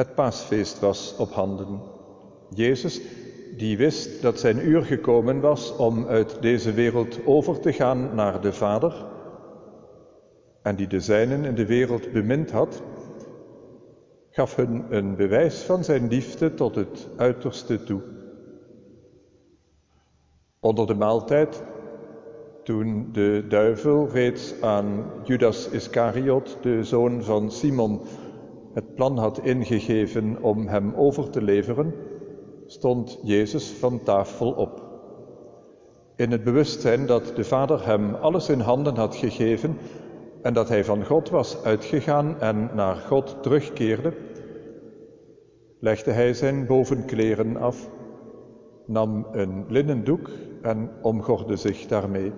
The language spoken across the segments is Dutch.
Het paasfeest was op handen. Jezus, die wist dat zijn uur gekomen was om uit deze wereld over te gaan naar de Vader, en die de zijnen in de wereld bemind had, gaf hun een bewijs van zijn liefde tot het uiterste toe. Onder de maaltijd, toen de duivel reeds aan Judas Iscariot, de zoon van Simon, het plan had ingegeven om hem over te leveren, stond Jezus van tafel op. In het bewustzijn dat de Vader hem alles in handen had gegeven en dat hij van God was uitgegaan en naar God terugkeerde, legde hij zijn bovenkleren af, nam een linnen doek en omgorde zich daarmee.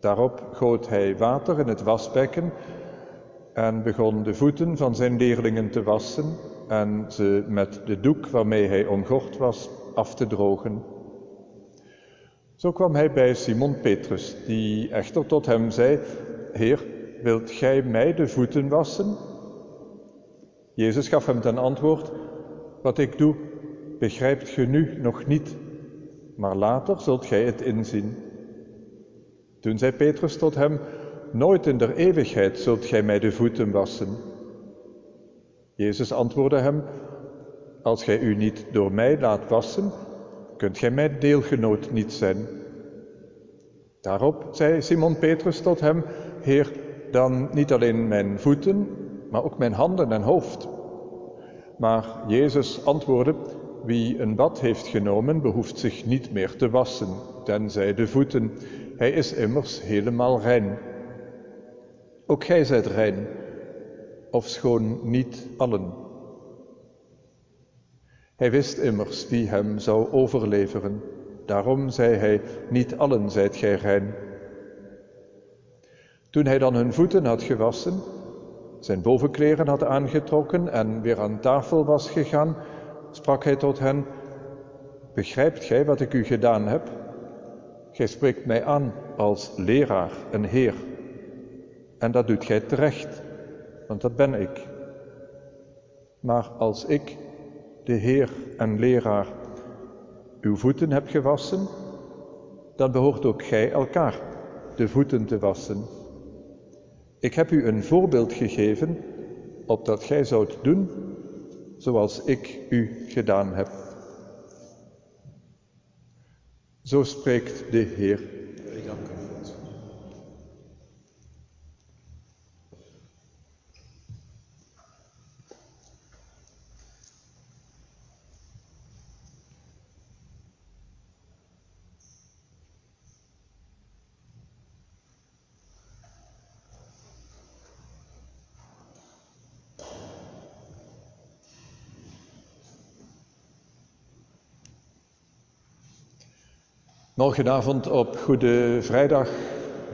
Daarop goot hij water in het wasbekken en begon de voeten van zijn leerlingen te wassen en ze met de doek waarmee hij omgord was af te drogen. Zo kwam hij bij Simon Petrus, die echter tot hem zei: Heer, wilt gij mij de voeten wassen? Jezus gaf hem ten antwoord: Wat ik doe, begrijpt ge nu nog niet, maar later zult gij het inzien. Toen zei Petrus tot hem: Nooit in der eeuwigheid zult gij mij de voeten wassen. Jezus antwoordde hem: Als gij u niet door mij laat wassen, kunt gij mijn deelgenoot niet zijn. Daarop zei Simon Petrus tot hem: Heer, dan niet alleen mijn voeten, maar ook mijn handen en hoofd. Maar Jezus antwoordde: Wie een bad heeft genomen, behoeft zich niet meer te wassen, tenzij de voeten. Hij is immers helemaal rein. Ook gij zijt rein, ofschoon niet allen. Hij wist immers wie hem zou overleveren. Daarom zei hij, niet allen zijt gij rein. Toen hij dan hun voeten had gewassen, zijn bovenkleren had aangetrokken en weer aan tafel was gegaan, sprak hij tot hen, begrijpt gij wat ik u gedaan heb? Gij spreekt mij aan als leraar en heer. En dat doet gij terecht, want dat ben ik. Maar als ik, de Heer en leraar, uw voeten heb gewassen, dan behoort ook gij elkaar de voeten te wassen. Ik heb u een voorbeeld gegeven, opdat gij zoudt doen zoals ik u gedaan heb. Zo spreekt de Heer. Morgenavond op Goede Vrijdag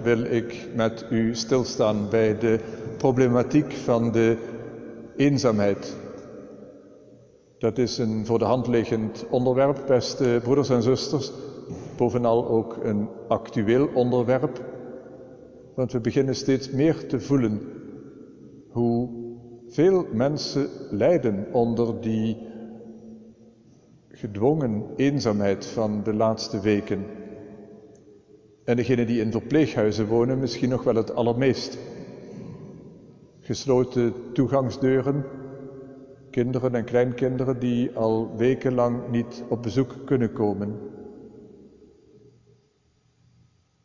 wil ik met u stilstaan bij de problematiek van de eenzaamheid. Dat is een voor de hand liggend onderwerp, beste broeders en zusters. Bovenal ook een actueel onderwerp, want we beginnen steeds meer te voelen hoe veel mensen lijden onder die gedwongen eenzaamheid van de laatste weken. En degenen die in verpleeghuizen wonen misschien nog wel het allermeest. Gesloten toegangsdeuren, kinderen en kleinkinderen die al wekenlang niet op bezoek kunnen komen.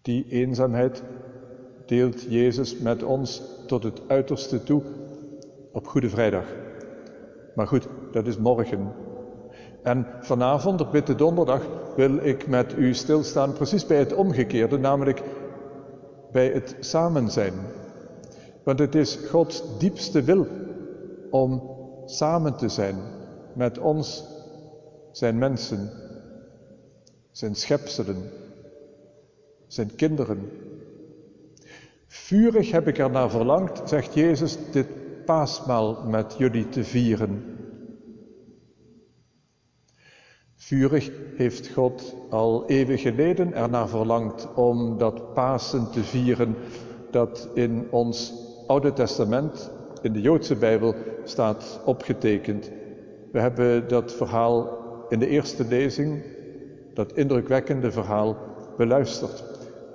Die eenzaamheid deelt Jezus met ons tot het uiterste toe op Goede Vrijdag. Maar goed, dat is morgen. En vanavond, op Witte Donderdag, wil ik met u stilstaan precies bij het omgekeerde, namelijk bij het samen zijn. Want het is Gods diepste wil om samen te zijn met ons, zijn mensen, zijn schepselen, zijn kinderen. Vurig heb ik ernaar verlangd, zegt Jezus, dit paasmaal met jullie te vieren. Vurig heeft God al eeuwen geleden ernaar verlangd om dat Pasen te vieren dat in ons Oude Testament in de Joodse Bijbel staat opgetekend. We hebben dat verhaal in de eerste lezing, dat indrukwekkende verhaal, beluisterd.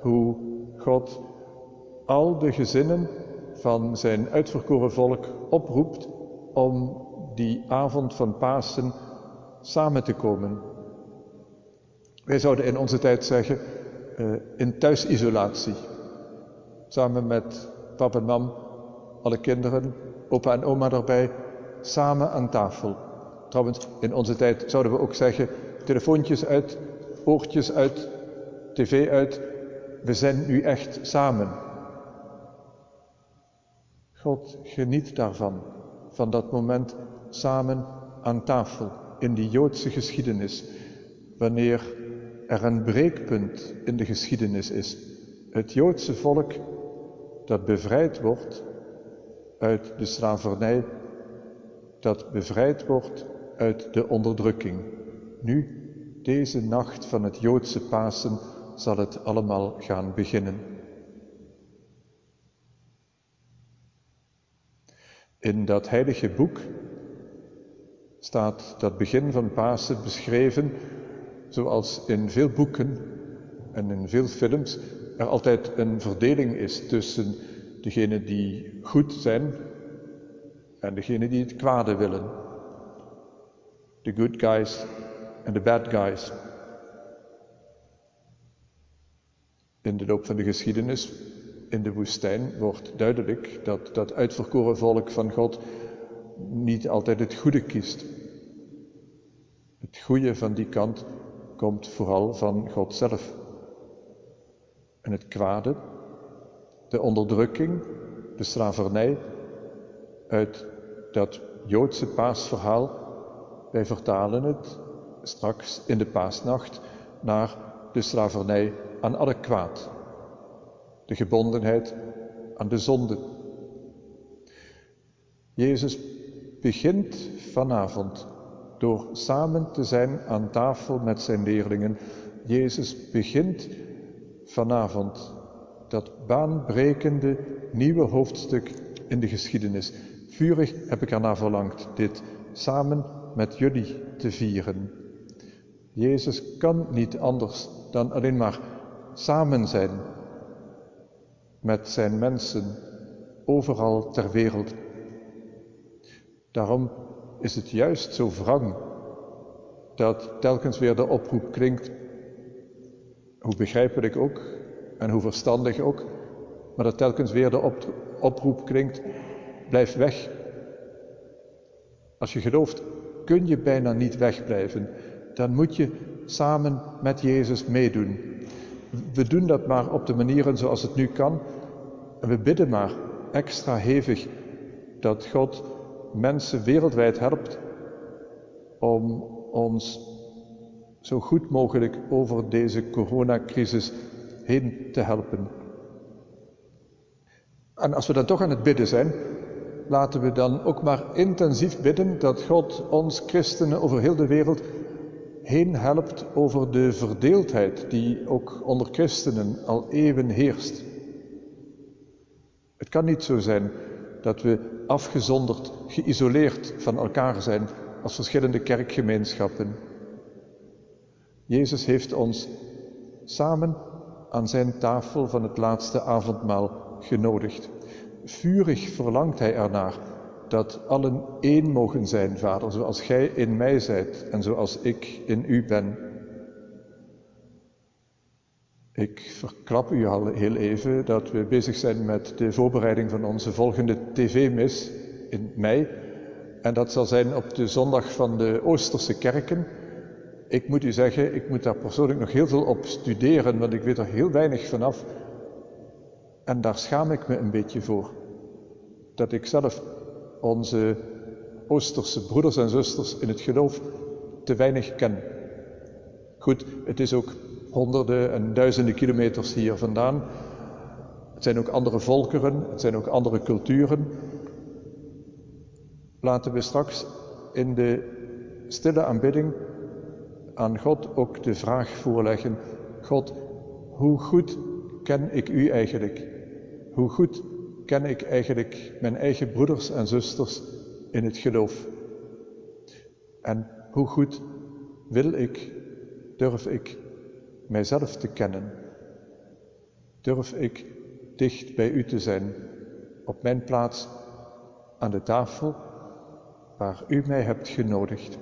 Hoe God al de gezinnen van zijn uitverkoren volk oproept om die avond van Pasen samen te komen. Wij zouden in onze tijd zeggen, uh, in thuisisolatie. Samen met papa en mam, alle kinderen, opa en oma erbij, samen aan tafel. Trouwens, in onze tijd zouden we ook zeggen, telefoontjes uit, oortjes uit, tv uit. We zijn nu echt samen. God geniet daarvan, van dat moment samen aan tafel in die Joodse geschiedenis, wanneer er een breekpunt in de geschiedenis is. Het Joodse volk dat bevrijd wordt uit de slavernij, dat bevrijd wordt uit de onderdrukking. Nu, deze nacht van het Joodse Pasen, zal het allemaal gaan beginnen. In dat heilige boek staat dat begin van Pasen beschreven zoals in veel boeken en in veel films er altijd een verdeling is tussen degenen die goed zijn en degenen die het kwade willen. De good guys en de bad guys. In de loop van de geschiedenis in de woestijn wordt duidelijk dat dat uitverkoren volk van God niet altijd het goede kiest. Het goede van die kant komt vooral van God zelf. En het kwade, de onderdrukking, de slavernij uit dat Joodse paasverhaal, wij vertalen het straks in de paasnacht naar de slavernij aan alle kwaad, de gebondenheid aan de zonde. Jezus begint vanavond door samen te zijn aan tafel met zijn leerlingen. Jezus begint vanavond dat baanbrekende nieuwe hoofdstuk in de geschiedenis. Vurig heb ik ernaar verlangd dit samen met jullie te vieren. Jezus kan niet anders dan alleen maar samen zijn met zijn mensen overal ter wereld. Daarom is het juist zo wrang dat telkens weer de oproep klinkt, hoe begrijpelijk ook en hoe verstandig ook, maar dat telkens weer de oproep klinkt, blijf weg. Als je gelooft, kun je bijna niet wegblijven, dan moet je samen met Jezus meedoen. We doen dat maar op de manieren zoals het nu kan en we bidden maar extra hevig dat God mensen wereldwijd helpt om ons zo goed mogelijk over deze coronacrisis heen te helpen. En als we dan toch aan het bidden zijn, laten we dan ook maar intensief bidden dat God ons christenen over heel de wereld heen helpt over de verdeeldheid die ook onder christenen al eeuwen heerst. Het kan niet zo zijn dat we afgezonderd, geïsoleerd van elkaar zijn als verschillende kerkgemeenschappen. Jezus heeft ons samen aan zijn tafel van het laatste avondmaal genodigd. Vurig verlangt hij ernaar dat allen één mogen zijn, Vader, zoals gij in mij zijt en zoals ik in u ben. Ik verklap u al heel even dat we bezig zijn met de voorbereiding van onze volgende tv-mis in mei. En dat zal zijn op de zondag van de Oosterse kerken. Ik moet u zeggen, ik moet daar persoonlijk nog heel veel op studeren, want ik weet er heel weinig vanaf. En daar schaam ik me een beetje voor. Dat ik zelf onze Oosterse broeders en zusters in het geloof te weinig ken. Goed, het is ook honderden en duizenden kilometers hier vandaan. Het zijn ook andere volkeren, het zijn ook andere culturen. Laten we straks in de stille aanbidding aan God ook de vraag voorleggen: God, hoe goed ken ik u eigenlijk? Hoe goed ken ik eigenlijk mijn eigen broeders en zusters in het geloof? En hoe goed wil ik, durf ik mijzelf te kennen? Durf ik dicht bij u te zijn, op mijn plaats aan de tafel waar u mij hebt genodigd?